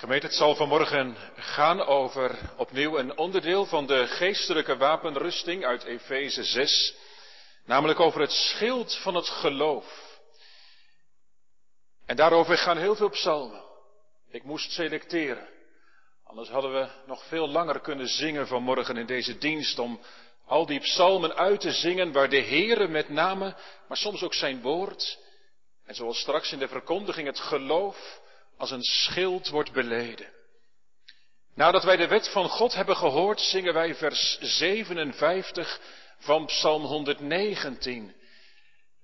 Gemeente, het zal vanmorgen gaan over opnieuw een onderdeel van de geestelijke wapenrusting uit Efeze 6, namelijk over het schild van het geloof. En daarover gaan heel veel psalmen. Ik moest selecteren, anders hadden we nog veel langer kunnen zingen vanmorgen in deze dienst om al die psalmen uit te zingen waar de Heere met name, maar soms ook zijn woord, en zoals straks in de verkondiging het geloof, als een schild wordt beleden. Nadat wij de wet van God hebben gehoord, zingen wij vers 57 van Psalm 119.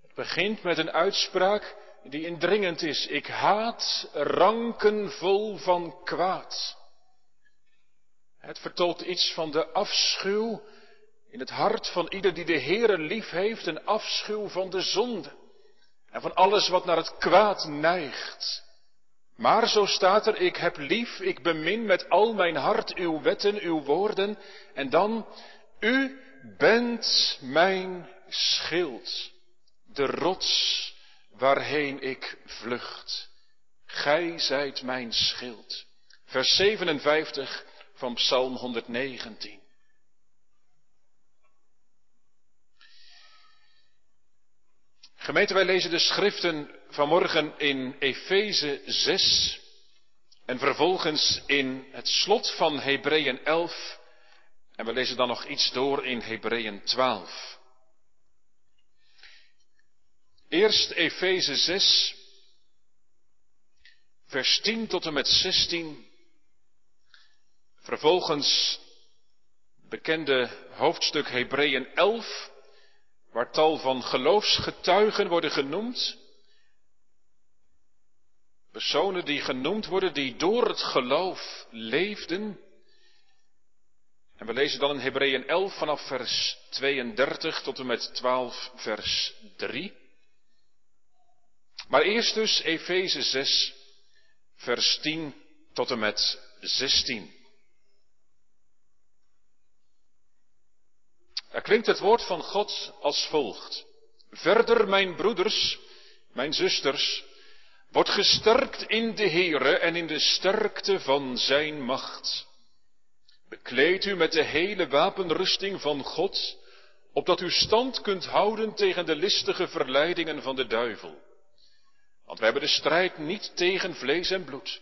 Het begint met een uitspraak die indringend is. Ik haat ranken vol van kwaad. Het vertoont iets van de afschuw in het hart van ieder die de Heere lief heeft, een afschuw van de zonde en van alles wat naar het kwaad neigt. Maar zo staat er, ik heb lief, ik bemin met al mijn hart uw wetten, uw woorden. En dan, u bent mijn schild, de rots waarheen ik vlucht. Gij zijt mijn schild. Vers 57 van Psalm 119. Gemeente, wij lezen de schriften vanmorgen in Efeze 6 en vervolgens in het slot van Hebreeën 11 en we lezen dan nog iets door in Hebreeën 12. Eerst Efeze 6, vers 10 tot en met 16. Vervolgens bekende hoofdstuk Hebreeën 11, waar tal van geloofsgetuigen worden genoemd. Personen die genoemd worden, die door het geloof leefden. En we lezen dan in Hebreeën 11 vanaf vers 32 tot en met 12 vers 3. Maar eerst dus Efeze 6, vers 10 tot en met 16. Er klinkt het woord van God als volgt. Verder, mijn broeders, mijn zusters, wordt gesterkt in de Heere en in de sterkte van zijn macht. Bekleed u met de hele wapenrusting van God, opdat u stand kunt houden tegen de listige verleidingen van de duivel. Want we hebben de strijd niet tegen vlees en bloed,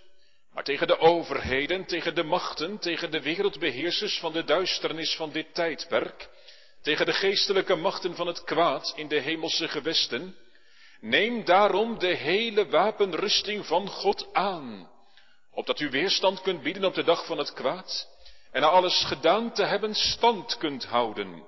maar tegen de overheden, tegen de machten, tegen de wereldbeheersers van de duisternis van dit tijdperk, tegen de geestelijke machten van het kwaad in de hemelse gewesten. Neem daarom de hele wapenrusting van God aan, opdat u weerstand kunt bieden op de dag van het kwaad en na alles gedaan te hebben stand kunt houden.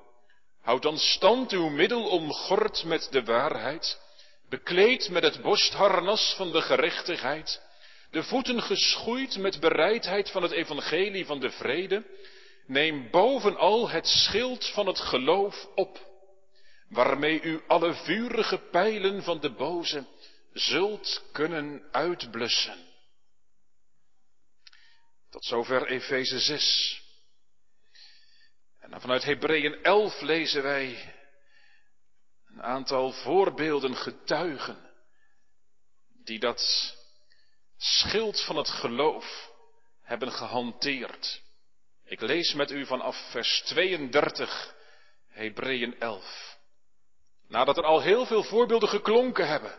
Houd dan stand uw middel omgord met de waarheid, bekleed met het borstharnas van de gerechtigheid, de voeten geschoeid met bereidheid van het evangelie van de vrede, Neem bovenal het schild van het geloof op, waarmee u alle vurige pijlen van de boze zult kunnen uitblussen. Tot zover Efeze 6. En dan vanuit Hebreeën 11 lezen wij een aantal voorbeelden getuigen die dat schild van het geloof hebben gehanteerd. Ik lees met u vanaf vers 32, Hebreeën 11. Nadat er al heel veel voorbeelden geklonken hebben,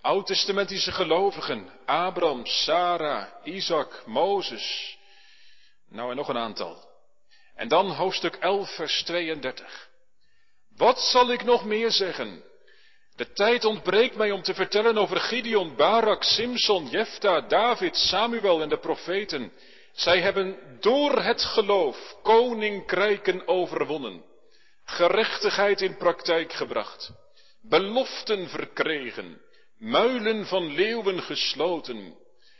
oud-testamentische gelovigen, Abraham, Sarah, Isaac, Mozes, nou en nog een aantal. En dan hoofdstuk 11, vers 32. Wat zal ik nog meer zeggen? De tijd ontbreekt mij om te vertellen over Gideon, Barak, Simson, Jefta, David, Samuel en de profeten zij hebben door het geloof koninkrijken overwonnen, gerechtigheid in praktijk gebracht, beloften verkregen, muilen van leeuwen gesloten.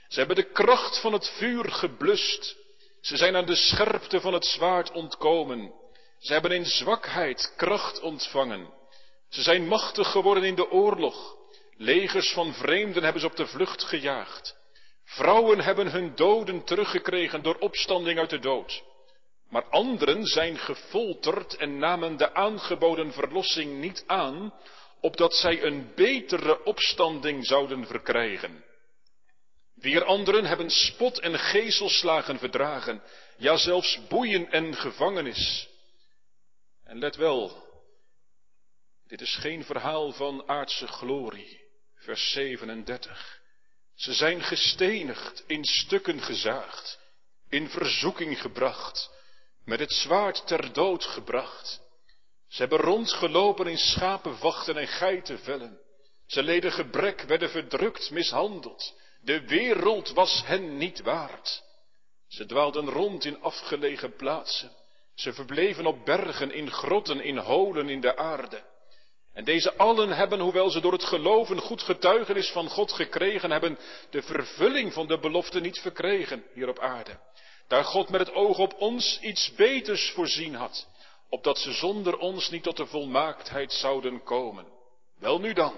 Ze hebben de kracht van het vuur geblust. Ze zijn aan de scherpte van het zwaard ontkomen. Ze hebben in zwakheid kracht ontvangen. Ze zijn machtig geworden in de oorlog. Legers van vreemden hebben ze op de vlucht gejaagd. Vrouwen hebben hun doden teruggekregen door opstanding uit de dood. Maar anderen zijn gefolterd en namen de aangeboden verlossing niet aan, opdat zij een betere opstanding zouden verkrijgen. Wier anderen hebben spot en gezelslagen verdragen, ja zelfs boeien en gevangenis. En let wel, dit is geen verhaal van aardse glorie, vers 37. Ze zijn gestenigd, in stukken gezaagd, in verzoeking gebracht, met het zwaard ter dood gebracht. Ze hebben rondgelopen in schapenwachten en geitenvellen. Ze leden gebrek, werden verdrukt, mishandeld. De wereld was hen niet waard. Ze dwaalden rond in afgelegen plaatsen. Ze verbleven op bergen, in grotten, in holen in de aarde. En deze allen hebben, hoewel ze door het geloven goed getuigenis van God gekregen hebben, de vervulling van de belofte niet verkregen hier op aarde. Daar God met het oog op ons iets beters voorzien had, opdat ze zonder ons niet tot de volmaaktheid zouden komen. Wel nu dan,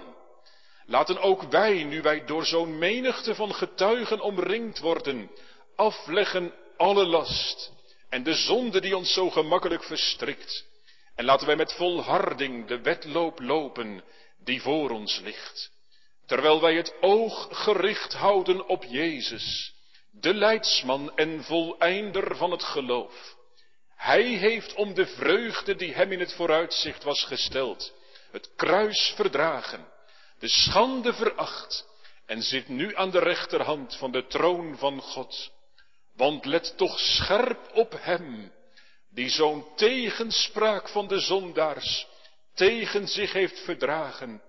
laten ook wij, nu wij door zo'n menigte van getuigen omringd worden, afleggen alle last en de zonde die ons zo gemakkelijk verstrikt. En laten wij met volharding de wedloop lopen die voor ons ligt. Terwijl wij het oog gericht houden op Jezus, de leidsman en voleinder van het geloof. Hij heeft om de vreugde die hem in het vooruitzicht was gesteld, het kruis verdragen, de schande veracht en zit nu aan de rechterhand van de troon van God. Want let toch scherp op hem, die zo'n tegenspraak van de zondaars tegen zich heeft verdragen,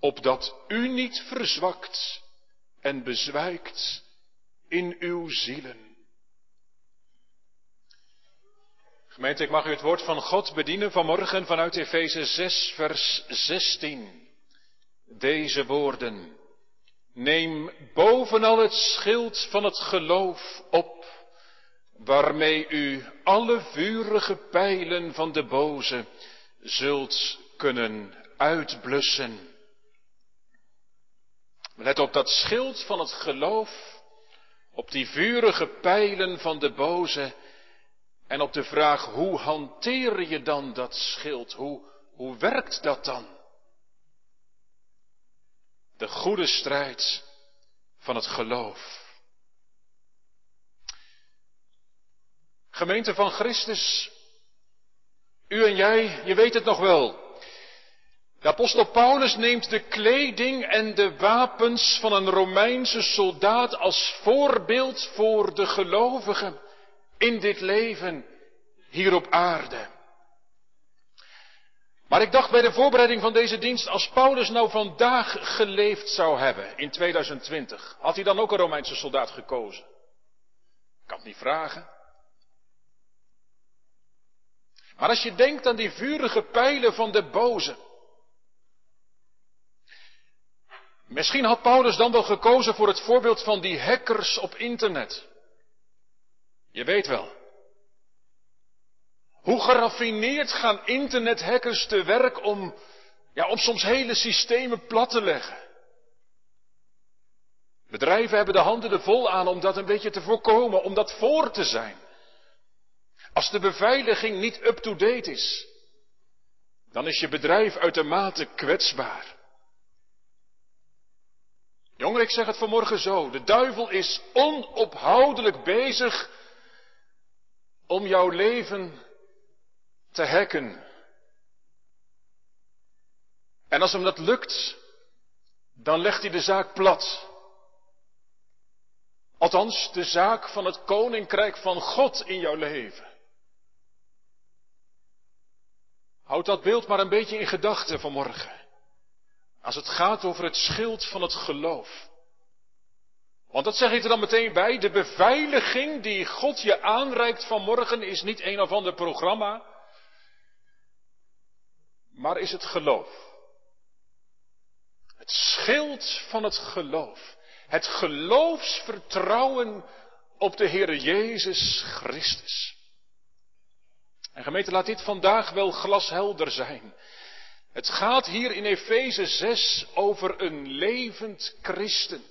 opdat u niet verzwakt en bezwijkt in uw zielen. Gemeente, ik mag u het woord van God bedienen vanmorgen vanuit Efeze 6, vers 16. Deze woorden. Neem bovenal het schild van het geloof op, waarmee u alle vurige pijlen van de boze zult kunnen uitblussen. Let op dat schild van het geloof, op die vurige pijlen van de boze en op de vraag hoe hanteer je dan dat schild? Hoe, hoe werkt dat dan? De goede strijd van het geloof. Gemeente van Christus, u en jij, je weet het nog wel. De apostel Paulus neemt de kleding en de wapens van een Romeinse soldaat als voorbeeld voor de gelovigen in dit leven hier op aarde. Maar ik dacht bij de voorbereiding van deze dienst, als Paulus nou vandaag geleefd zou hebben in 2020, had hij dan ook een Romeinse soldaat gekozen? Ik kan het niet vragen. Maar als je denkt aan die vurige pijlen van de boze. Misschien had Paulus dan wel gekozen voor het voorbeeld van die hackers op internet. Je weet wel. Hoe geraffineerd gaan internethackers te werk om, ja, om soms hele systemen plat te leggen. Bedrijven hebben de handen er vol aan om dat een beetje te voorkomen, om dat voor te zijn. Als de beveiliging niet up-to-date is, dan is je bedrijf uitermate kwetsbaar. Jongen, ik zeg het vanmorgen zo. De duivel is onophoudelijk bezig om jouw leven te hacken. En als hem dat lukt, dan legt hij de zaak plat. Althans, de zaak van het koninkrijk van God in jouw leven. Houd dat beeld maar een beetje in gedachten vanmorgen. Als het gaat over het schild van het geloof. Want dat zeg ik er dan meteen bij. De beveiliging die God je aanreikt vanmorgen is niet een of ander programma. Maar is het geloof. Het schild van het geloof. Het geloofsvertrouwen op de Heer Jezus Christus. En gemeente, laat dit vandaag wel glashelder zijn. Het gaat hier in Efeze 6 over een levend christen.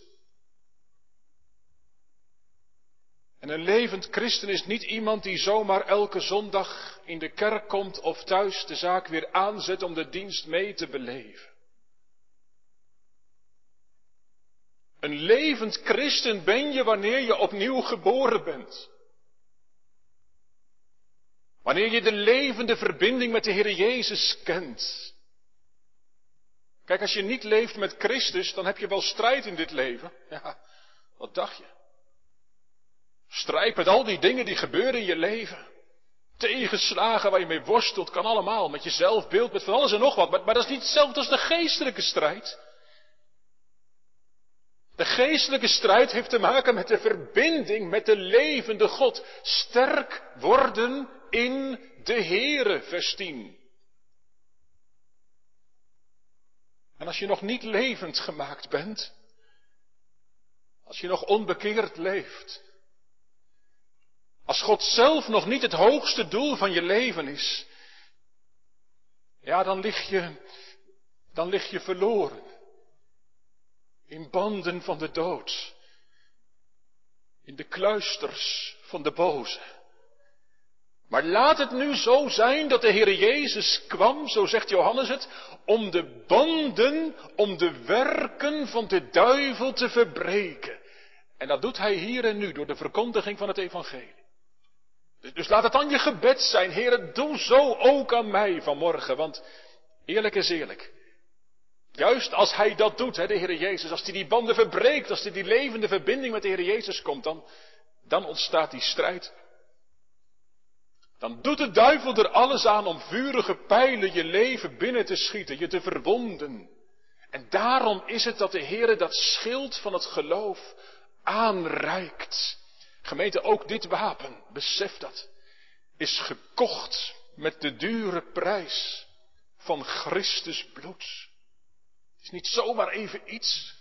En een levend christen is niet iemand die zomaar elke zondag in de kerk komt of thuis de zaak weer aanzet om de dienst mee te beleven. Een levend christen ben je wanneer je opnieuw geboren bent. Wanneer je de levende verbinding met de Heer Jezus kent. Kijk, als je niet leeft met Christus, dan heb je wel strijd in dit leven. Ja, wat dacht je? Strijd met al die dingen die gebeuren in je leven. Tegenslagen waar je mee worstelt, kan allemaal. Met je zelfbeeld, met van alles en nog wat. Maar, maar dat is niet hetzelfde als de geestelijke strijd. De geestelijke strijd heeft te maken met de verbinding met de levende God. Sterk worden in de Heere, vers 10. En als je nog niet levend gemaakt bent, als je nog onbekeerd leeft, als God zelf nog niet het hoogste doel van je leven is, ja, dan lig je, dan lig je verloren in banden van de dood, in de kluisters van de boze. Maar laat het nu zo zijn dat de Heer Jezus kwam, zo zegt Johannes het, om de banden, om de werken van de duivel te verbreken. En dat doet hij hier en nu door de verkondiging van het evangelie. Dus, laat het dan je gebed zijn, Heer, doe zo ook aan mij vanmorgen, want eerlijk is eerlijk. Juist als hij dat doet, hè, de Heer Jezus, als hij die banden verbreekt, als hij die levende verbinding met de Heer Jezus komt, dan, dan ontstaat die strijd. Dan doet de duivel er alles aan om vurige pijlen je leven binnen te schieten, je te verwonden. En daarom is het dat de Heer dat schild van het geloof aanreikt. Gemeente, ook dit wapen, besef dat, is gekocht met de dure prijs van Christus bloed. Is niet zomaar even iets.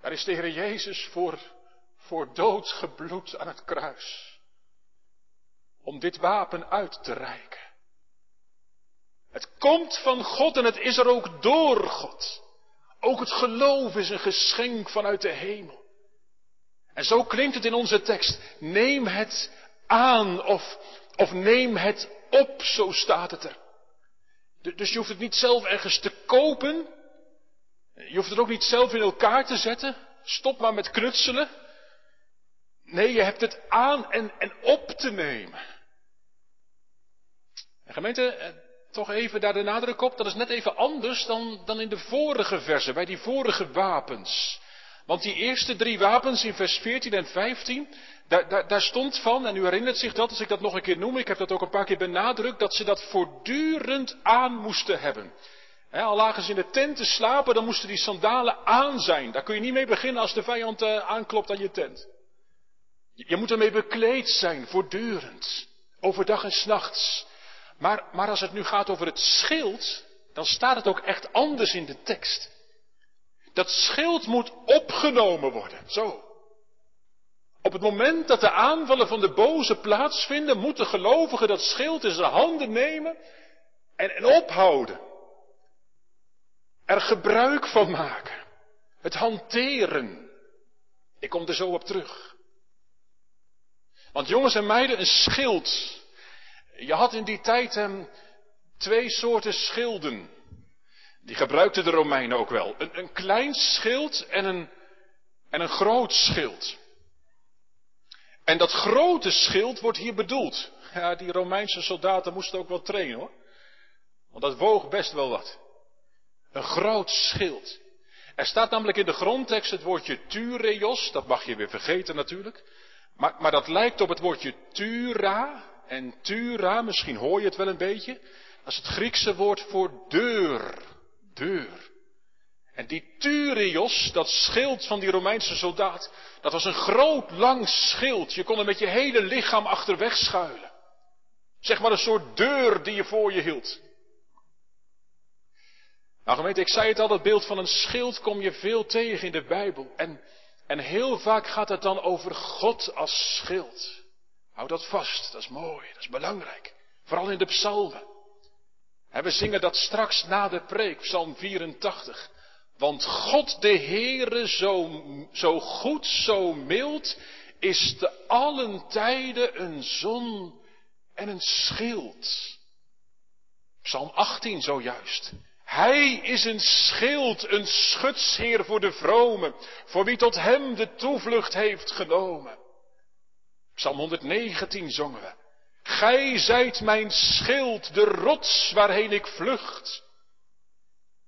Daar is de Jezus voor, voor dood gebloed aan het kruis om dit wapen uit te reiken. Het komt van God en het is er ook door God. Ook het geloof is een geschenk vanuit de hemel. En zo klinkt het in onze tekst. Neem het aan of, of neem het op, zo staat het er. Dus je hoeft het niet zelf ergens te kopen. Je hoeft het ook niet zelf in elkaar te zetten. Stop maar met knutselen. Nee, je hebt het aan en, en op te nemen. En gemeente, eh, toch even daar de nadruk op, dat is net even anders dan, dan in de vorige versen, bij die vorige wapens. Want die eerste drie wapens in vers 14 en 15, daar, daar, daar, stond van, en u herinnert zich dat als ik dat nog een keer noem, ik heb dat ook een paar keer benadrukt, dat ze dat voortdurend aan moesten hebben. al lagen ze in de tent te slapen, dan moesten die sandalen aan zijn. Daar kun je niet mee beginnen als de vijand uh, aanklopt aan je tent. Je, je moet ermee bekleed zijn, voortdurend. Overdag en s'nachts. Maar, maar als het nu gaat over het schild, dan staat het ook echt anders in de tekst. Dat schild moet opgenomen worden. Zo. Op het moment dat de aanvallen van de boze plaatsvinden, moeten gelovigen dat schild in zijn handen nemen en, en ophouden. Er gebruik van maken. Het hanteren. Ik kom er zo op terug. Want jongens en meiden, een schild je had in die tijd um, twee soorten schilden. Die gebruikten de Romeinen ook wel. Een, een klein schild en een, en een groot schild. En dat grote schild wordt hier bedoeld. Ja, die Romeinse soldaten moesten ook wel trainen hoor. Want dat woog best wel wat. Een groot schild. Er staat namelijk in de grondtekst het woordje tureos, dat mag je weer vergeten natuurlijk. Maar, maar dat lijkt op het woordje tura, en Tura, misschien hoor je het wel een beetje, dat is het Griekse woord voor deur. Deur. En die Turios, dat schild van die Romeinse soldaat, dat was een groot lang schild. Je kon er met je hele lichaam achterweg schuilen. Zeg maar een soort deur die je voor je hield. Nou gemeente, ik zei het al, dat beeld van een schild kom je veel tegen in de Bijbel. En, en heel vaak gaat het dan over God als schild. Hou dat vast, dat is mooi, dat is belangrijk. Vooral in de psalmen. En we zingen dat straks na de preek, psalm 84. Want God de Heere, zo, zo goed, zo mild, is te allen tijden een zon en een schild. Psalm 18 zojuist. Hij is een schild, een schutsheer voor de vromen, voor wie tot hem de toevlucht heeft genomen. Psalm 119 zongen we. Gij zijt mijn schild, de rots waarheen ik vlucht.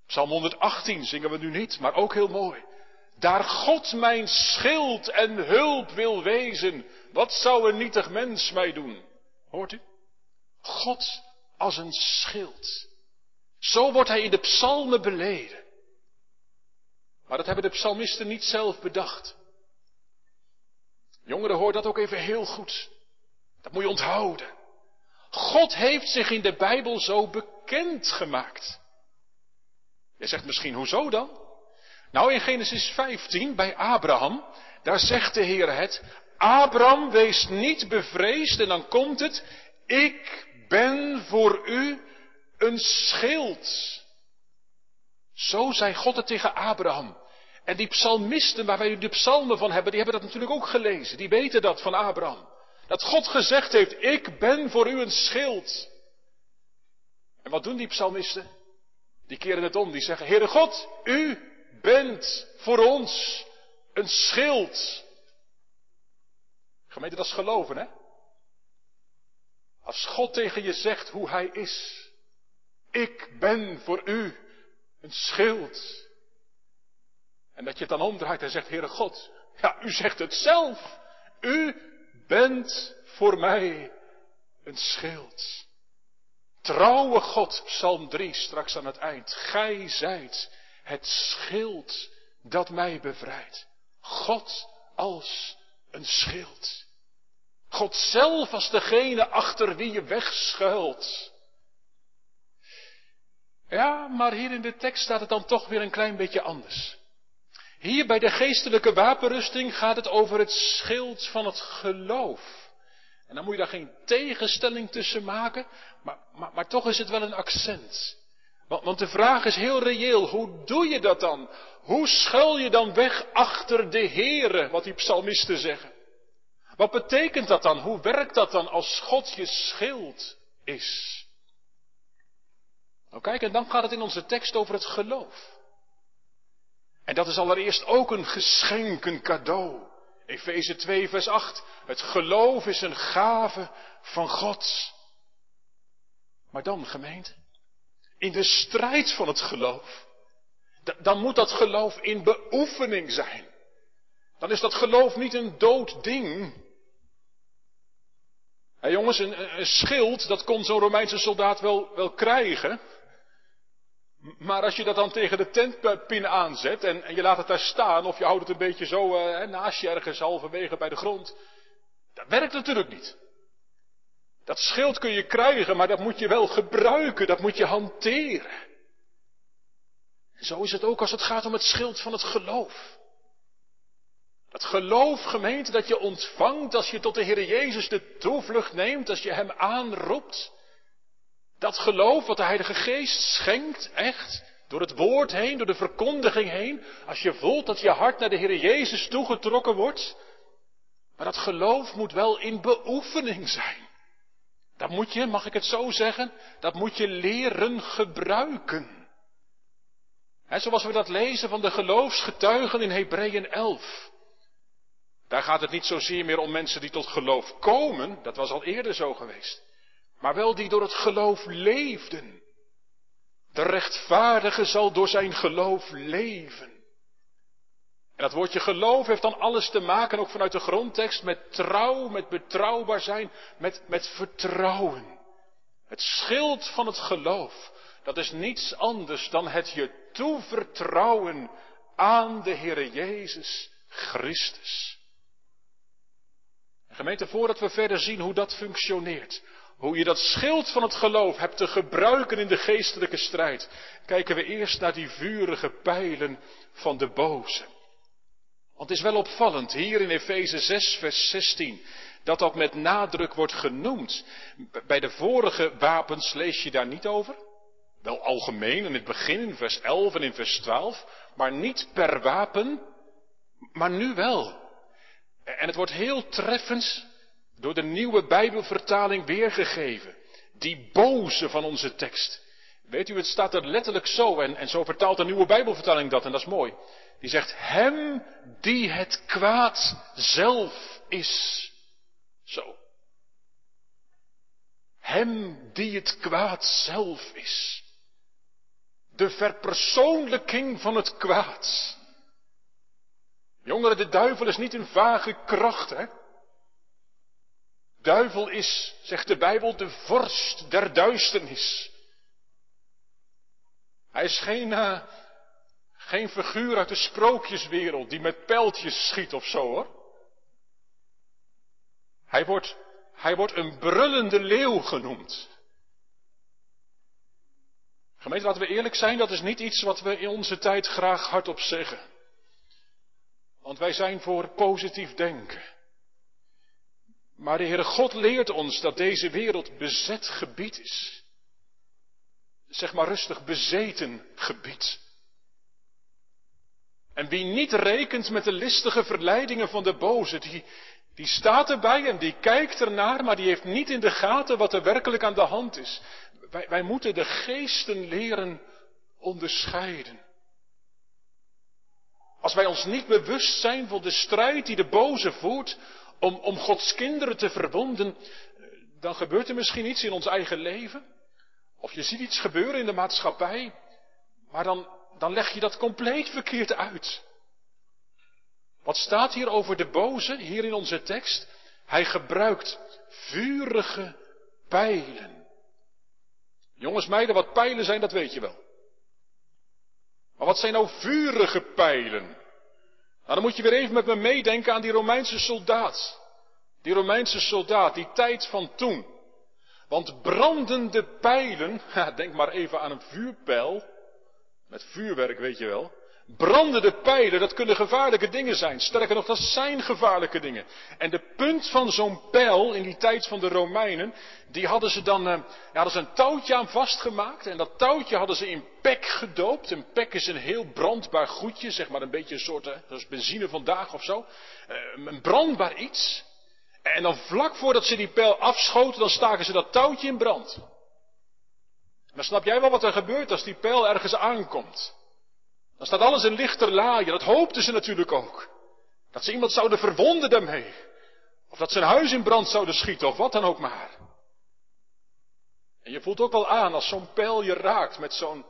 Psalm 118 zingen we nu niet, maar ook heel mooi. Daar God mijn schild en hulp wil wezen, wat zou een nietig mens mij doen? Hoort u? God als een schild. Zo wordt hij in de psalmen beleden. Maar dat hebben de psalmisten niet zelf bedacht. Jongeren, hoor dat ook even heel goed. Dat moet je onthouden. God heeft zich in de Bijbel zo bekend gemaakt. Je zegt misschien, hoezo dan? Nou, in Genesis 15 bij Abraham, daar zegt de Heer het, Abraham, wees niet bevreesd en dan komt het, ik ben voor u een schild. Zo zei God het tegen Abraham. En die psalmisten waar wij de psalmen van hebben, die hebben dat natuurlijk ook gelezen. Die weten dat van Abraham. Dat God gezegd heeft, ik ben voor u een schild. En wat doen die psalmisten? Die keren het om, die zeggen, Heere God, u bent voor ons een schild. Gemeente, dat is geloven, hè? Als God tegen je zegt hoe hij is. Ik ben voor u een schild. En dat je het dan omdraait en zegt, Heere God, ja, u zegt het zelf. U bent voor mij een schild. Trouwe God, Psalm 3, straks aan het eind. Gij zijt het schild dat mij bevrijdt. God als een schild. God zelf als degene achter wie je wegschuilt. Ja, maar hier in de tekst staat het dan toch weer een klein beetje anders. Hier bij de geestelijke wapenrusting gaat het over het schild van het geloof. En dan moet je daar geen tegenstelling tussen maken, maar, maar, maar toch is het wel een accent. Want, want, de vraag is heel reëel, hoe doe je dat dan? Hoe schuil je dan weg achter de Heere, wat die psalmisten zeggen? Wat betekent dat dan? Hoe werkt dat dan als God je schild is? Nou kijk, en dan gaat het in onze tekst over het geloof. En dat is allereerst ook een geschenk, een cadeau. Efeze 2, vers 8. Het geloof is een gave van God. Maar dan, gemeente, in de strijd van het geloof, dan moet dat geloof in beoefening zijn. Dan is dat geloof niet een dood ding. Hey jongens, een, een schild, dat kon zo'n Romeinse soldaat wel, wel krijgen. Maar als je dat dan tegen de tentpin aanzet en, je laat het daar staan, of je houdt het een beetje zo uh, naast je ergens halverwege bij de grond, dat werkt natuurlijk niet. Dat schild kun je krijgen, maar dat moet je wel gebruiken, dat moet je hanteren. En zo is het ook als het gaat om het schild van het geloof. Dat geloof, gemeente, dat je ontvangt als je tot de Heer Jezus de toevlucht neemt, als je Hem aanroept. Dat geloof wat de Heilige Geest schenkt, echt, door het woord heen, door de verkondiging heen, als je voelt dat je hart naar de Heer Jezus toegetrokken wordt. Maar dat geloof moet wel in beoefening zijn. Dat moet je, mag ik het zo zeggen, dat moet je leren gebruiken. Zoals we dat lezen van de geloofsgetuigen in Hebreeën 11. Daar gaat het niet zozeer meer om mensen die tot geloof komen, dat was al eerder zo geweest maar wel die door het geloof leefden. De rechtvaardige zal door zijn geloof leven. En dat woordje geloof heeft dan alles te maken, ook vanuit de grondtekst, met trouw, met betrouwbaar zijn, met, met vertrouwen. Het schild van het geloof, dat is niets anders dan het je toevertrouwen aan de Heere Jezus Christus. gemeente, voordat we verder zien hoe dat functioneert, hoe je dat schild van het geloof hebt te gebruiken in de geestelijke strijd, kijken we eerst naar die vurige pijlen van de boze. Want het is wel opvallend hier in Efeze 6, vers 16, dat dat met nadruk wordt genoemd. Bij de vorige wapens lees je daar niet over. Wel algemeen in het begin, in vers 11 en in vers 12, maar niet per wapen, maar nu wel. En het wordt heel treffend door de nieuwe Bijbelvertaling weergegeven. Die boze van onze tekst. Weet u, het staat er letterlijk zo, en, en zo vertaalt de nieuwe Bijbelvertaling dat, en dat is mooi. Die zegt, hem die het kwaad zelf is. Zo. Hem die het kwaad zelf is. De verpersoonlijking van het kwaad. Jongeren, de duivel is niet een vage kracht, hè? Duivel is, zegt de Bijbel, de vorst der duisternis. Hij is geen, uh, geen figuur uit de sprookjeswereld die met pijltjes schiet of zo hoor. Hij wordt, hij wordt een brullende leeuw genoemd. Gemeente, laten we eerlijk zijn, dat is niet iets wat we in onze tijd graag hardop zeggen. Want wij zijn voor positief denken. Maar de Heere God leert ons dat deze wereld bezet gebied is. Zeg maar rustig, bezeten gebied. En wie niet rekent met de listige verleidingen van de boze, die, die staat erbij en die kijkt ernaar, maar die heeft niet in de gaten wat er werkelijk aan de hand is. Wij, wij moeten de geesten leren onderscheiden. Als wij ons niet bewust zijn van de strijd die de boze voert om, om Gods kinderen te verwonden, dan gebeurt er misschien iets in ons eigen leven. Of je ziet iets gebeuren in de maatschappij, maar dan, dan leg je dat compleet verkeerd uit. Wat staat hier over de boze, hier in onze tekst? Hij gebruikt vurige pijlen. Jongens, meiden, wat pijlen zijn, dat weet je wel. Maar wat zijn nou vurige pijlen? Nou, dan moet je weer even met me meedenken aan die Romeinse soldaat. Die Romeinse soldaat, die tijd van toen. Want brandende pijlen, denk maar even aan een vuurpijl. Met vuurwerk, weet je wel. Brandende pijlen, dat kunnen gevaarlijke dingen zijn. Sterker nog, dat zijn gevaarlijke dingen. En de punt van zo'n pijl in die tijd van de Romeinen, die hadden ze dan, eh, hadden ze een touwtje aan vastgemaakt. En dat touwtje hadden ze in pek gedoopt. Een pek is een heel brandbaar goedje, zeg maar een beetje een soort, eh, benzine vandaag of zo. Eh, een brandbaar iets. En dan vlak voordat ze die pijl afschoten, dan staken ze dat touwtje in brand. Dan snap jij wel wat er gebeurt als die pijl ergens aankomt. Dan staat alles in lichter laaien. Dat hoopten ze natuurlijk ook. Dat ze iemand zouden verwonden daarmee. Of dat ze een huis in brand zouden schieten, of wat dan ook maar. En je voelt ook wel aan als zo'n pijl je raakt met zo'n,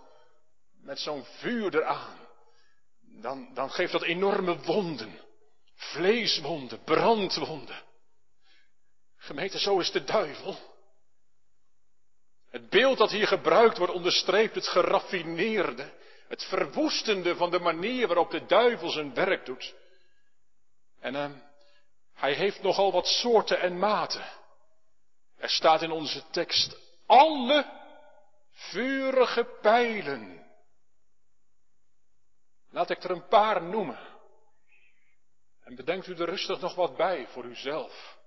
met zo'n vuur eraan. Dan, dan geeft dat enorme wonden. Vleeswonden, brandwonden. Gemeente, zo is de duivel. Het beeld dat hier gebruikt wordt onderstreept het geraffineerde, het verwoestende van de manier waarop de duivel zijn werk doet. En uh, hij heeft nogal wat soorten en maten. Er staat in onze tekst alle vurige pijlen. Laat ik er een paar noemen. En bedenkt u er rustig nog wat bij voor uzelf.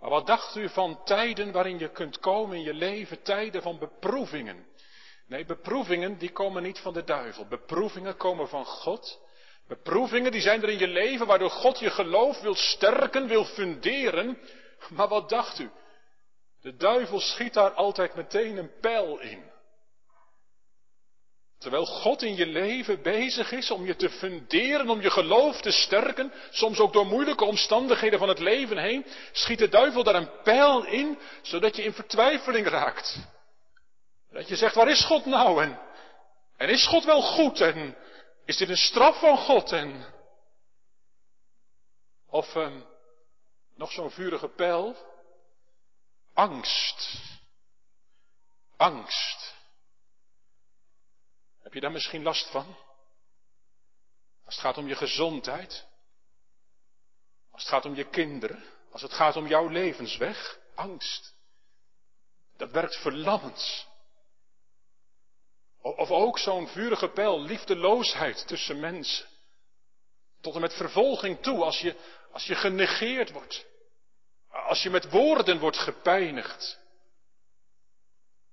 Maar wat dacht u van tijden waarin je kunt komen in je leven, tijden van beproevingen? Nee, beproevingen die komen niet van de duivel. Beproevingen komen van God. Beproevingen die zijn er in je leven waardoor God je geloof wil sterken, wil funderen. Maar wat dacht u? De duivel schiet daar altijd meteen een pijl in. Terwijl God in je leven bezig is om je te funderen, om je geloof te sterken, soms ook door moeilijke omstandigheden van het leven heen, schiet de duivel daar een pijl in, zodat je in vertwijfeling raakt. Dat je zegt, waar is God nou? En, en is God wel goed? En is dit een straf van God? En, of um, nog zo'n vurige pijl? Angst. Angst. Heb je daar misschien last van? Als het gaat om je gezondheid. Als het gaat om je kinderen. Als het gaat om jouw levensweg. Angst. Dat werkt verlammend. Of ook zo'n vurige pijl, liefdeloosheid tussen mensen. Tot en met vervolging toe, als je, als je genegeerd wordt. Als je met woorden wordt gepijnigd.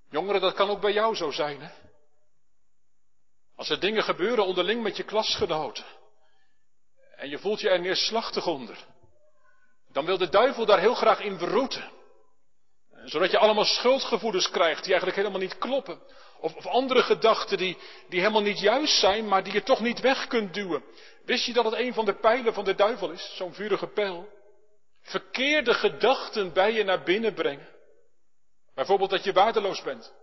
Jongeren, dat kan ook bij jou zo zijn, hè? Als er dingen gebeuren onderling met je klasgenoten. En je voelt je er neerslachtig onder. Dan wil de duivel daar heel graag in beroeten. Zodat je allemaal schuldgevoelens krijgt die eigenlijk helemaal niet kloppen. Of, of andere gedachten die, die helemaal niet juist zijn, maar die je toch niet weg kunt duwen. Wist je dat het een van de pijlen van de duivel is? Zo'n vurige pijl. Verkeerde gedachten bij je naar binnen brengen. Bijvoorbeeld dat je waardeloos bent.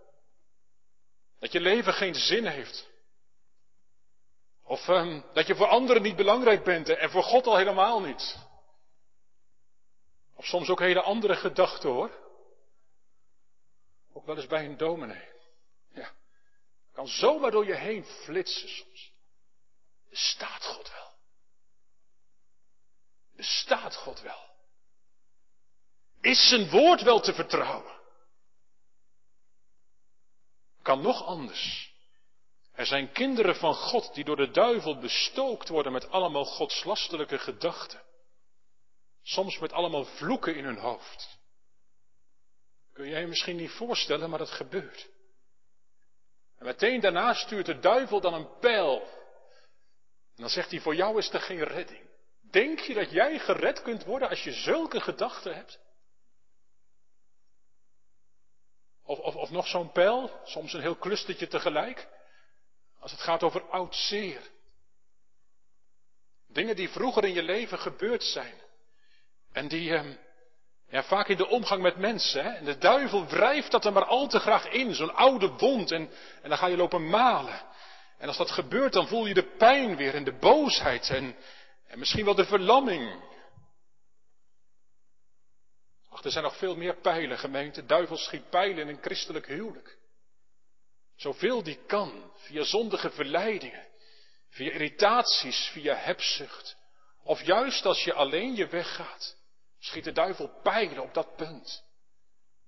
Dat je leven geen zin heeft. Of um, dat je voor anderen niet belangrijk bent en voor God al helemaal niet. Of soms ook hele andere gedachten hoor. Ook wel eens bij een dominee. Kan zomaar door je heen flitsen soms. Bestaat God wel? Bestaat God wel? Is zijn woord wel te vertrouwen? Kan nog anders. Er zijn kinderen van God die door de duivel bestookt worden met allemaal godslastelijke gedachten. Soms met allemaal vloeken in hun hoofd. Kun je je misschien niet voorstellen, maar dat gebeurt. En meteen daarna stuurt de duivel dan een pijl. En dan zegt hij, voor jou is er geen redding. Denk je dat jij gered kunt worden als je zulke gedachten hebt? Of, of, of nog zo'n pijl, soms een heel clustertje tegelijk. Als het gaat over oud zeer. Dingen die vroeger in je leven gebeurd zijn. En die eh, ja, vaak in de omgang met mensen. Hè? En de duivel wrijft dat er maar al te graag in. Zo'n oude wond. En, en dan ga je lopen malen. En als dat gebeurt, dan voel je de pijn weer en de boosheid. En, en misschien wel de verlamming. Ach, er zijn nog veel meer pijlen, gemeente. Duivel schiet pijlen in een christelijk huwelijk. Zoveel die kan, via zondige verleidingen, via irritaties, via hebzucht. Of juist als je alleen je weg gaat, schiet de duivel pijlen op dat punt.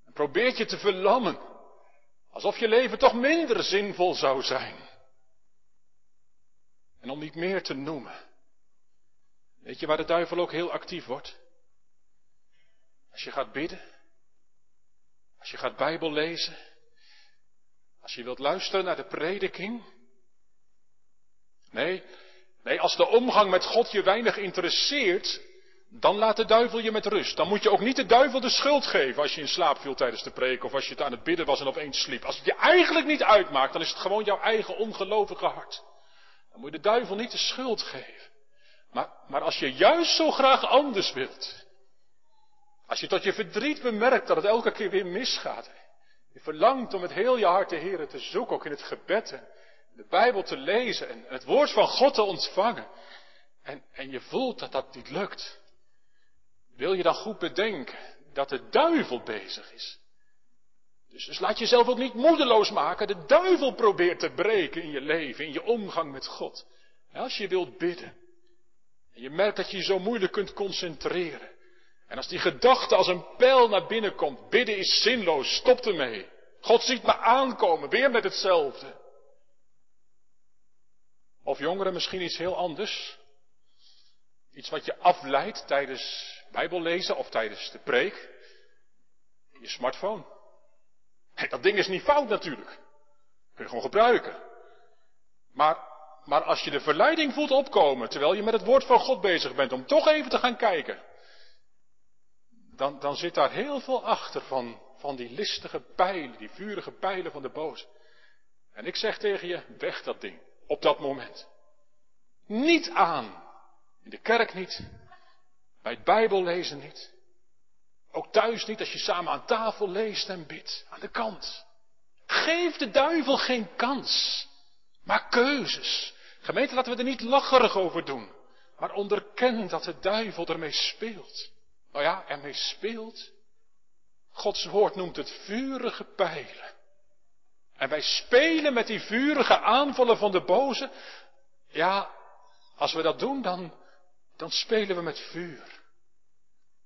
En probeert je te verlammen, alsof je leven toch minder zinvol zou zijn. En om niet meer te noemen. Weet je waar de duivel ook heel actief wordt? Als je gaat bidden, als je gaat Bijbel lezen, als je wilt luisteren naar de prediking. Nee, nee, als de omgang met God je weinig interesseert, dan laat de duivel je met rust. Dan moet je ook niet de duivel de schuld geven als je in slaap viel tijdens de preek of als je het aan het bidden was en opeens sliep. Als het je eigenlijk niet uitmaakt, dan is het gewoon jouw eigen ongelovige hart. Dan moet je de duivel niet de schuld geven. Maar, maar als je juist zo graag anders wilt, als je tot je verdriet bemerkt dat het elke keer weer misgaat, je verlangt om met heel je hart de Heer te zoeken, ook in het gebed en de Bijbel te lezen en het woord van God te ontvangen. En, en je voelt dat dat niet lukt. Wil je dan goed bedenken dat de duivel bezig is? Dus, dus laat jezelf ook niet moedeloos maken. De duivel probeert te breken in je leven, in je omgang met God. als je wilt bidden. En je merkt dat je je zo moeilijk kunt concentreren. En als die gedachte als een pijl naar binnen komt, bidden is zinloos, stop ermee. God ziet me aankomen, weer met hetzelfde. Of jongeren misschien iets heel anders. Iets wat je afleidt tijdens bijbellezen of tijdens de preek. Je smartphone. Dat ding is niet fout natuurlijk. Kun je gewoon gebruiken. Maar, maar als je de verleiding voelt opkomen terwijl je met het woord van God bezig bent om toch even te gaan kijken dan, dan zit daar heel veel achter van, van die listige pijlen, die vurige pijlen van de boze. En ik zeg tegen je, weg dat ding, op dat moment. Niet aan. In de kerk niet. Bij het Bijbellezen niet. Ook thuis niet als je samen aan tafel leest en bidt. Aan de kant. Geef de duivel geen kans. Maar keuzes. Gemeente, laten we er niet lacherig over doen. Maar onderken dat de duivel ermee speelt nou ja, ermee speelt. Gods woord noemt het vurige pijlen. En wij spelen met die vurige aanvallen van de boze. Ja, als we dat doen, dan, dan spelen we met vuur.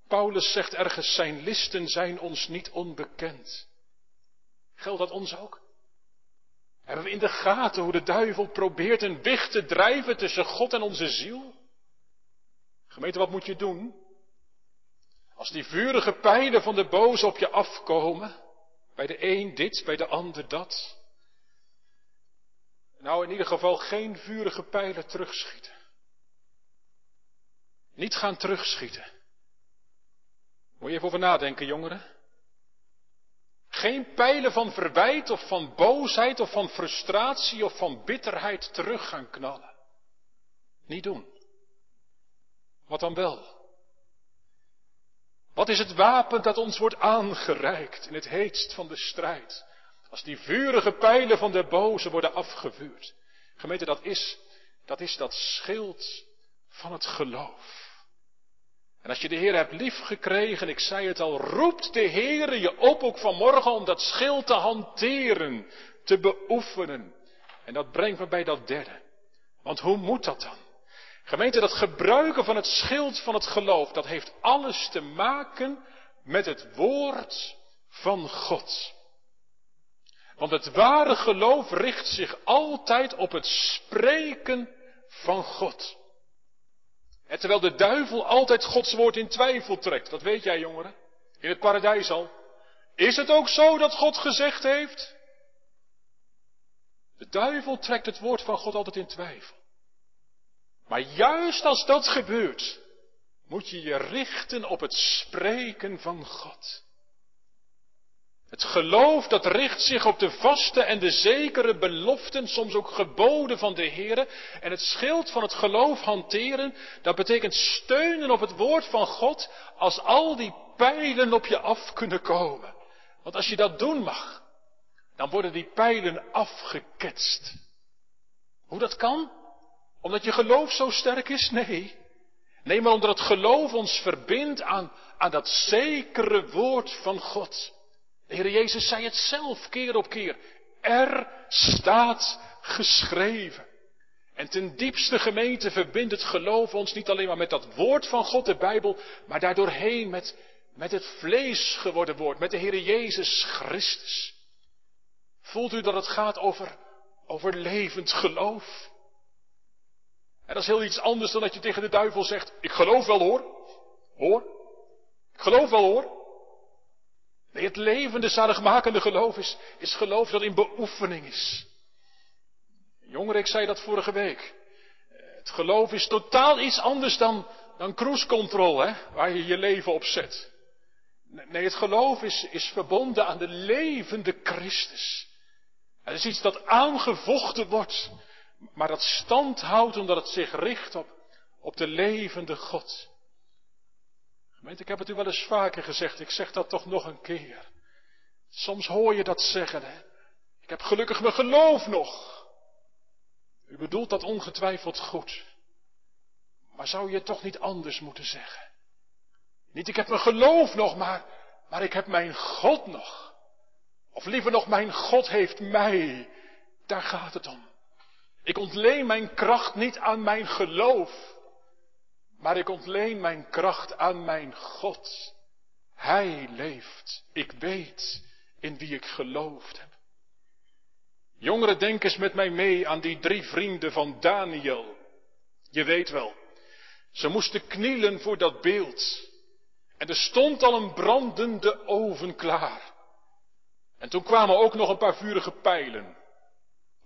Paulus zegt ergens, zijn listen zijn ons niet onbekend. Geldt dat ons ook? Hebben we in de gaten hoe de duivel probeert een wicht te drijven tussen God en onze ziel? Gemeente, wat moet je doen? Als die vurige pijlen van de boze op je afkomen, bij de een dit, bij de ander dat. Nou, in ieder geval geen vurige pijlen terugschieten. Niet gaan terugschieten. Moet je even over nadenken, jongeren. geen pijlen van verwijt of van boosheid of van frustratie of van bitterheid terug gaan knallen. Niet doen. Wat dan wel? Wat is het wapen dat ons wordt aangereikt in het heetst van de strijd? Als die vurige pijlen van de boze worden afgevuurd. Gemeente, dat is, dat is dat schild van het geloof. En als je de Heer hebt liefgekregen, ik zei het al, roept de Heer je op ook vanmorgen om dat schild te hanteren, te beoefenen. En dat brengt me bij dat derde. Want hoe moet dat dan? Gemeente, dat gebruiken van het schild van het geloof, dat heeft alles te maken met het woord van God. Want het ware geloof richt zich altijd op het spreken van God. En terwijl de duivel altijd Gods woord in twijfel trekt, dat weet jij jongeren, in het paradijs al. Is het ook zo dat God gezegd heeft? De duivel trekt het woord van God altijd in twijfel. Maar juist als dat gebeurt, moet je je richten op het spreken van God. Het geloof dat richt zich op de vaste en de zekere beloften, soms ook geboden van de Heer. En het schild van het geloof hanteren, dat betekent steunen op het woord van God als al die pijlen op je af kunnen komen. Want als je dat doen mag, dan worden die pijlen afgeketst. Hoe dat kan? Omdat je geloof zo sterk is? Nee. Nee, maar omdat het geloof ons verbindt aan, aan dat zekere woord van God. De Heer Jezus zei het zelf keer op keer. Er staat geschreven. En ten diepste gemeente verbindt het geloof ons niet alleen maar met dat woord van God, de Bijbel, maar daardoorheen met, met het vlees geworden woord, met de Heer Jezus Christus. Voelt u dat het gaat over, over levend geloof? En dat is heel iets anders dan dat je tegen de duivel zegt, ik geloof wel hoor. Hoor. Ik geloof wel hoor. Nee, het levende, zaligmakende geloof is, is geloof dat in beoefening is. Jongeren, ik zei dat vorige week. Het geloof is totaal iets anders dan, dan cruise control, hè, waar je je leven op zet. Nee, het geloof is, is verbonden aan de levende Christus. Het is iets dat aangevochten wordt, maar dat stand houdt omdat het zich richt op, op de levende God. Gemeente, ik heb het u wel eens vaker gezegd, ik zeg dat toch nog een keer. Soms hoor je dat zeggen, hè. Ik heb gelukkig mijn geloof nog. U bedoelt dat ongetwijfeld goed. Maar zou je het toch niet anders moeten zeggen? Niet ik heb mijn geloof nog, maar, maar ik heb mijn God nog. Of liever nog, mijn God heeft mij. Daar gaat het om. Ik ontleen mijn kracht niet aan mijn geloof. Maar ik ontleen mijn kracht aan mijn God. Hij leeft. Ik weet in wie ik geloofd heb. Jongeren, denk eens met mij mee aan die drie vrienden van Daniel. Je weet wel, ze moesten knielen voor dat beeld. En er stond al een brandende oven klaar. En toen kwamen ook nog een paar vurige pijlen.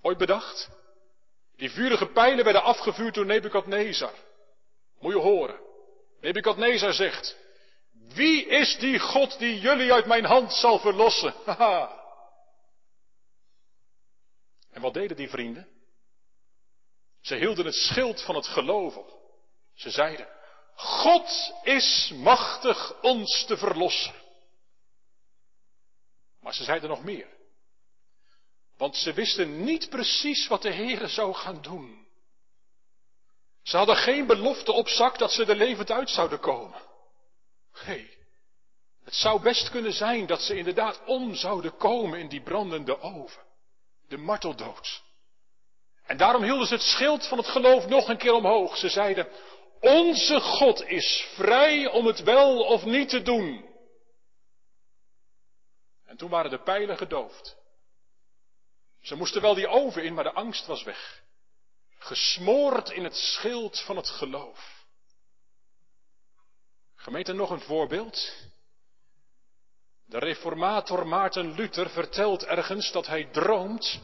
Ooit bedacht? Die vurige pijlen werden afgevuurd door Nebukadnezar. Moet je horen. Nebukadnezar zegt, wie is die God die jullie uit mijn hand zal verlossen? Haha. En wat deden die vrienden? Ze hielden het schild van het geloof op. Ze zeiden, God is machtig ons te verlossen. Maar ze zeiden nog meer. Want ze wisten niet precies wat de Heere zou gaan doen. Ze hadden geen belofte op zak dat ze er levend uit zouden komen. Nee, het zou best kunnen zijn dat ze inderdaad om zouden komen in die brandende oven. De marteldood. En daarom hielden ze het schild van het geloof nog een keer omhoog. Ze zeiden, onze God is vrij om het wel of niet te doen. En toen waren de pijlen gedoofd. Ze moesten wel die oven in, maar de angst was weg gesmoord in het schild van het geloof. Gemeente, nog een voorbeeld. De reformator Maarten Luther vertelt ergens dat hij droomt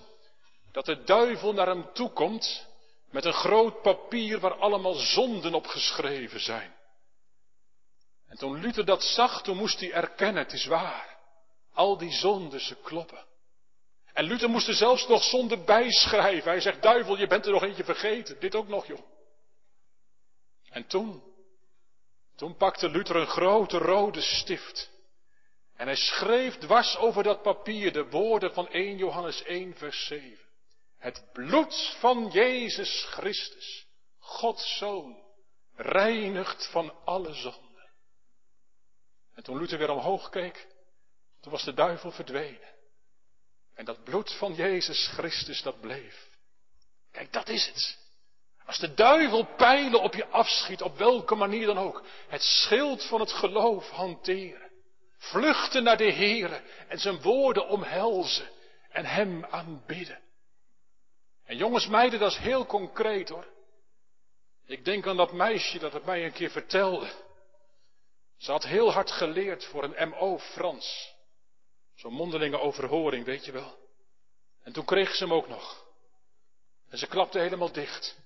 dat de duivel naar hem toe komt met een groot papier waar allemaal zonden op geschreven zijn. En toen Luther dat zag, toen moest hij erkennen, het is waar. Al die zonden, ze kloppen. En Luther moest er zelfs nog zonde bijschrijven. Hij zegt, duivel, je bent er nog eentje vergeten. Dit ook nog, joh. En toen, toen pakte Luther een grote rode stift. En hij schreef dwars over dat papier de woorden van 1 Johannes 1, vers 7. Het bloed van Jezus Christus, Gods Zoon, reinigt van alle zonde. En toen Luther weer omhoog keek, toen was de duivel verdwenen. En dat bloed van Jezus Christus, dat bleef. Kijk, dat is het. Als de duivel pijlen op je afschiet, op welke manier dan ook, het schild van het geloof hanteren. Vluchten naar de Heere en zijn woorden omhelzen en hem aanbidden. En jongens, meiden, dat is heel concreet hoor. Ik denk aan dat meisje dat het mij een keer vertelde. Ze had heel hard geleerd voor een MO Frans. Zo'n mondelinge overhoring, weet je wel. En toen kreeg ze hem ook nog. En ze klapte helemaal dicht.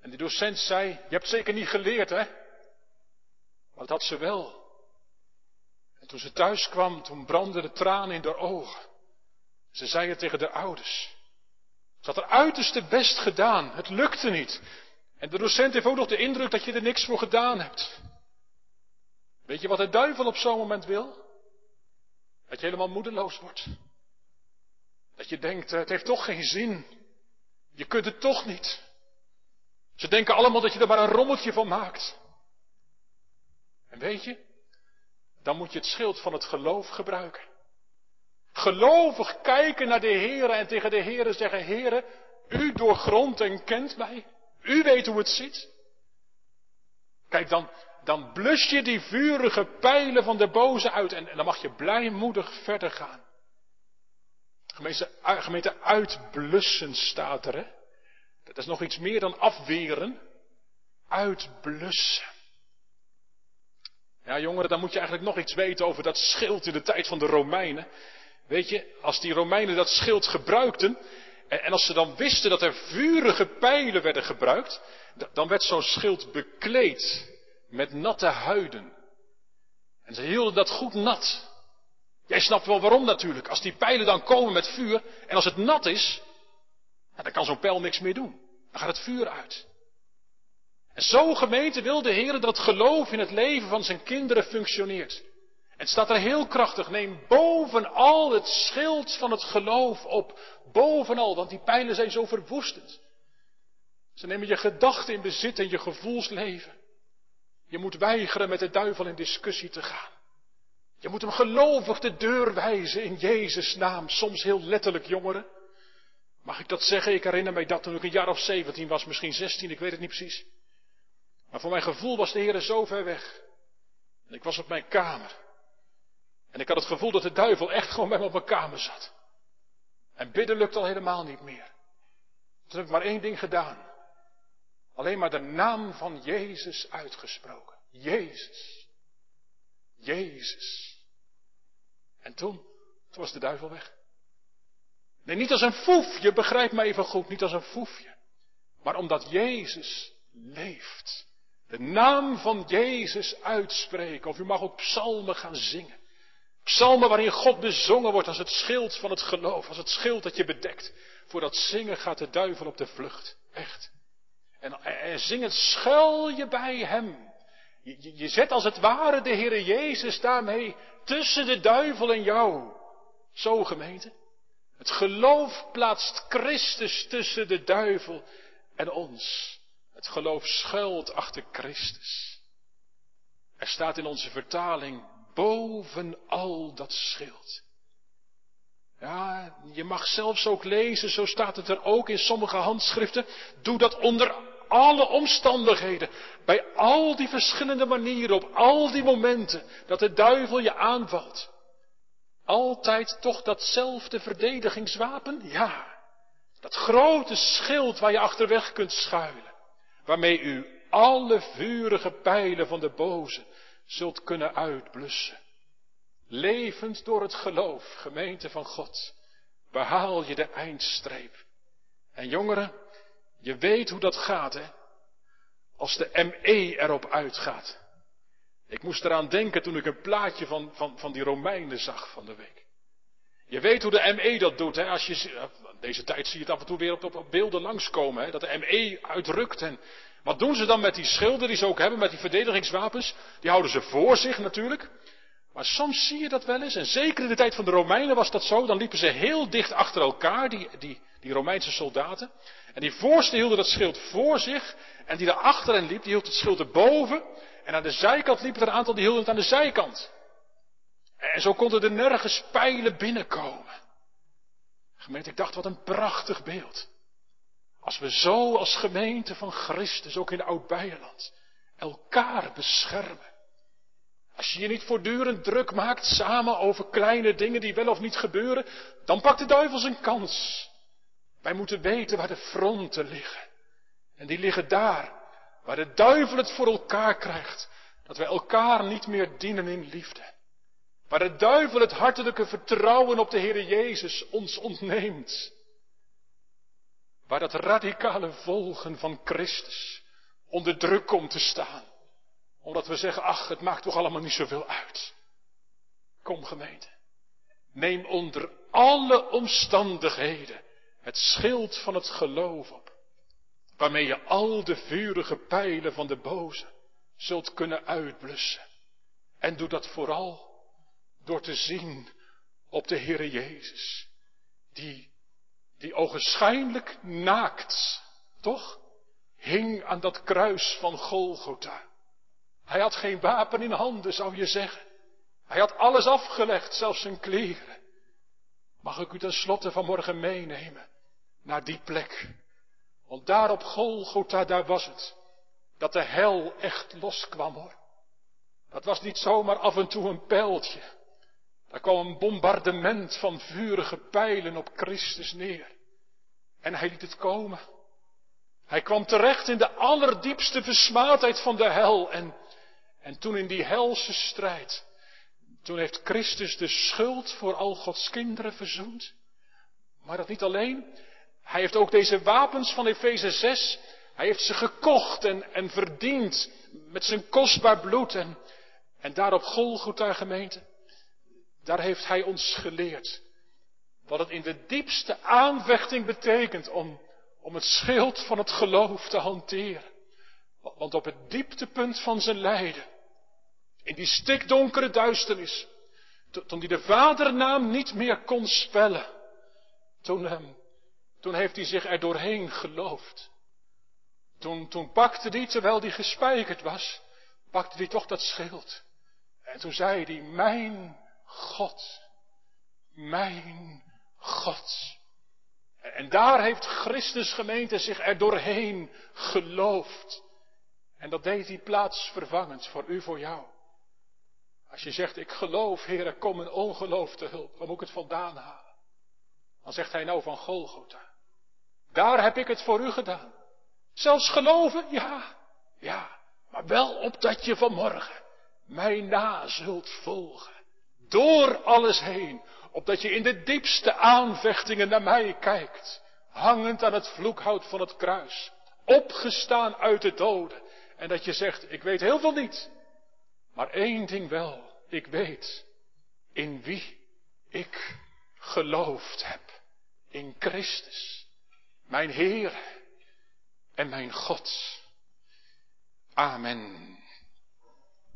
En die docent zei, je hebt zeker niet geleerd, hè? Maar dat had ze wel. En toen ze thuis kwam, toen brandden de tranen in haar ogen. Ze zei het tegen de ouders. Ze had haar uiterste best gedaan. Het lukte niet. En de docent heeft ook nog de indruk dat je er niks voor gedaan hebt. Weet je wat de duivel op zo'n moment wil? Dat je helemaal moedeloos wordt. Dat je denkt, het heeft toch geen zin. Je kunt het toch niet. Ze denken allemaal dat je er maar een rommeltje van maakt. En weet je, dan moet je het schild van het geloof gebruiken. Gelovig kijken naar de Heer en tegen de Heer zeggen, Heere, u doorgrondt en kent mij. U weet hoe het zit. Kijk, dan, dan blus je die vurige pijlen van de boze uit en, dan mag je blijmoedig verder gaan. Gemeente, gemeente uitblussen staat er, hè. Dat is nog iets meer dan afweren. Uitblussen. Ja, jongeren, dan moet je eigenlijk nog iets weten over dat schild in de tijd van de Romeinen. Weet je, als die Romeinen dat schild gebruikten, en als ze dan wisten dat er vurige pijlen werden gebruikt, dan werd zo'n schild bekleed met natte huiden. En ze hielden dat goed nat. Jij snapt wel waarom natuurlijk. Als die pijlen dan komen met vuur, en als het nat is, dan kan zo'n pijl niks meer doen. Dan gaat het vuur uit. En zo gemeente wil de Heer dat het geloof in het leven van zijn kinderen functioneert. En het staat er heel krachtig, neem bovenal het schild van het geloof op. Bovenal, want die pijlen zijn zo verwoestend. Ze nemen je gedachten in bezit en je gevoelsleven. Je moet weigeren met de duivel in discussie te gaan. Je moet hem gelovig de deur wijzen in Jezus' naam. Soms heel letterlijk, jongeren. Mag ik dat zeggen? Ik herinner mij dat toen ik een jaar of 17 was, misschien 16, ik weet het niet precies. Maar voor mijn gevoel was de Heer zo ver weg. En ik was op mijn kamer. En ik had het gevoel dat de duivel echt gewoon bij me op mijn kamer zat. En bidden lukt al helemaal niet meer. Toen heb ik maar één ding gedaan. Alleen maar de naam van Jezus uitgesproken. Jezus. Jezus. En toen, toen was de duivel weg. Nee, niet als een foefje, begrijp me even goed, niet als een foefje. Maar omdat Jezus leeft. De naam van Jezus uitspreken. Of u mag ook psalmen gaan zingen. Psalmen waarin God bezongen wordt als het schild van het geloof, als het schild dat je bedekt. Voor dat zingen gaat de duivel op de vlucht. Echt. En, en zingend schuil je bij hem. Je, je zet als het ware de Heere Jezus daarmee tussen de duivel en jou. Zo gemeente. Het geloof plaatst Christus tussen de duivel en ons. Het geloof schuilt achter Christus. Er staat in onze vertaling boven al dat schild. Ja, je mag zelfs ook lezen, zo staat het er ook in sommige handschriften. Doe dat onder alle omstandigheden, bij al die verschillende manieren, op al die momenten dat de duivel je aanvalt. Altijd toch datzelfde verdedigingswapen? Ja. Dat grote schild waar je achterweg kunt schuilen. Waarmee u alle vurige pijlen van de boze zult kunnen uitblussen. Levend door het geloof, gemeente van God, behaal je de eindstreep. En jongeren, je weet hoe dat gaat, hè? Als de ME erop uitgaat. Ik moest eraan denken toen ik een plaatje van, van, van die Romeinen zag van de week. Je weet hoe de ME dat doet. Hè? Als je, deze tijd zie je het af en toe weer op, op, op beelden langskomen. Hè? Dat de ME uitrukt. En wat doen ze dan met die schilden die ze ook hebben, met die verdedigingswapens? Die houden ze voor zich natuurlijk. Maar soms zie je dat wel eens. En zeker in de tijd van de Romeinen was dat zo. Dan liepen ze heel dicht achter elkaar, die, die, die Romeinse soldaten. En die voorste hielden dat schild voor zich. En die daarachter hen liep, die hield het schild erboven. En aan de zijkant liepen er een aantal die hielden het aan de zijkant. En zo konden er nergens pijlen binnenkomen. Gemeente, ik dacht, wat een prachtig beeld. Als we zo als gemeente van Christus, ook in Oud-Beierland, elkaar beschermen. Als je je niet voortdurend druk maakt samen over kleine dingen die wel of niet gebeuren, dan pakt de duivel zijn kans. Wij moeten weten waar de fronten liggen. En die liggen daar, waar de duivel het voor elkaar krijgt, dat wij elkaar niet meer dienen in liefde. Waar de duivel het hartelijke vertrouwen op de Heer Jezus ons ontneemt. Waar dat radicale volgen van Christus onder druk komt te staan. Omdat we zeggen, ach, het maakt toch allemaal niet zoveel uit. Kom gemeente, neem onder alle omstandigheden het schild van het geloof op. Waarmee je al de vurige pijlen van de boze zult kunnen uitblussen. En doe dat vooral door te zien op de Heere Jezus. Die, die ogenschijnlijk naakt, toch? Hing aan dat kruis van Golgotha. Hij had geen wapen in handen, zou je zeggen. Hij had alles afgelegd, zelfs zijn kleren. Mag ik u tenslotte vanmorgen meenemen naar die plek? Want daar op Golgotha, daar was het. Dat de hel echt loskwam hoor. Dat was niet zomaar af en toe een pijltje. Daar kwam een bombardement van vurige pijlen op Christus neer. En hij liet het komen. Hij kwam terecht in de allerdiepste versmaadheid van de hel. En, en toen in die helse strijd, toen heeft Christus de schuld voor al Gods kinderen verzoend. Maar dat niet alleen. Hij heeft ook deze wapens van Efeze 6, hij heeft ze gekocht en, en verdiend met zijn kostbaar bloed. En, en daar op Golgotha gemeente, daar heeft hij ons geleerd wat het in de diepste aanvechting betekent om, om het schild van het geloof te hanteren. Want op het dieptepunt van zijn lijden, in die stikdonkere duisternis, toen hij de vadernaam niet meer kon spellen, toen, toen heeft hij zich er doorheen geloofd. Toen, toen pakte hij, terwijl hij gespijkerd was, pakte hij toch dat schild. En toen zei hij, mijn God, mijn God. En daar heeft Christus gemeente zich er doorheen geloofd. En dat deed hij plaatsvervangend voor u, voor jou. Als je zegt, ik geloof, Heer, kom een ongeloof te hulp, waar moet ik het vandaan halen? Dan zegt hij nou van Golgotha. Daar heb ik het voor u gedaan. Zelfs geloven, ja, ja, maar wel opdat je vanmorgen mij na zult volgen. Door alles heen, opdat je in de diepste aanvechtingen naar mij kijkt, hangend aan het vloekhout van het kruis, opgestaan uit de doden, en dat je zegt, ik weet heel veel niet, maar één ding wel, ik weet in wie ik geloofd heb, in Christus, mijn Heer en mijn God. Amen.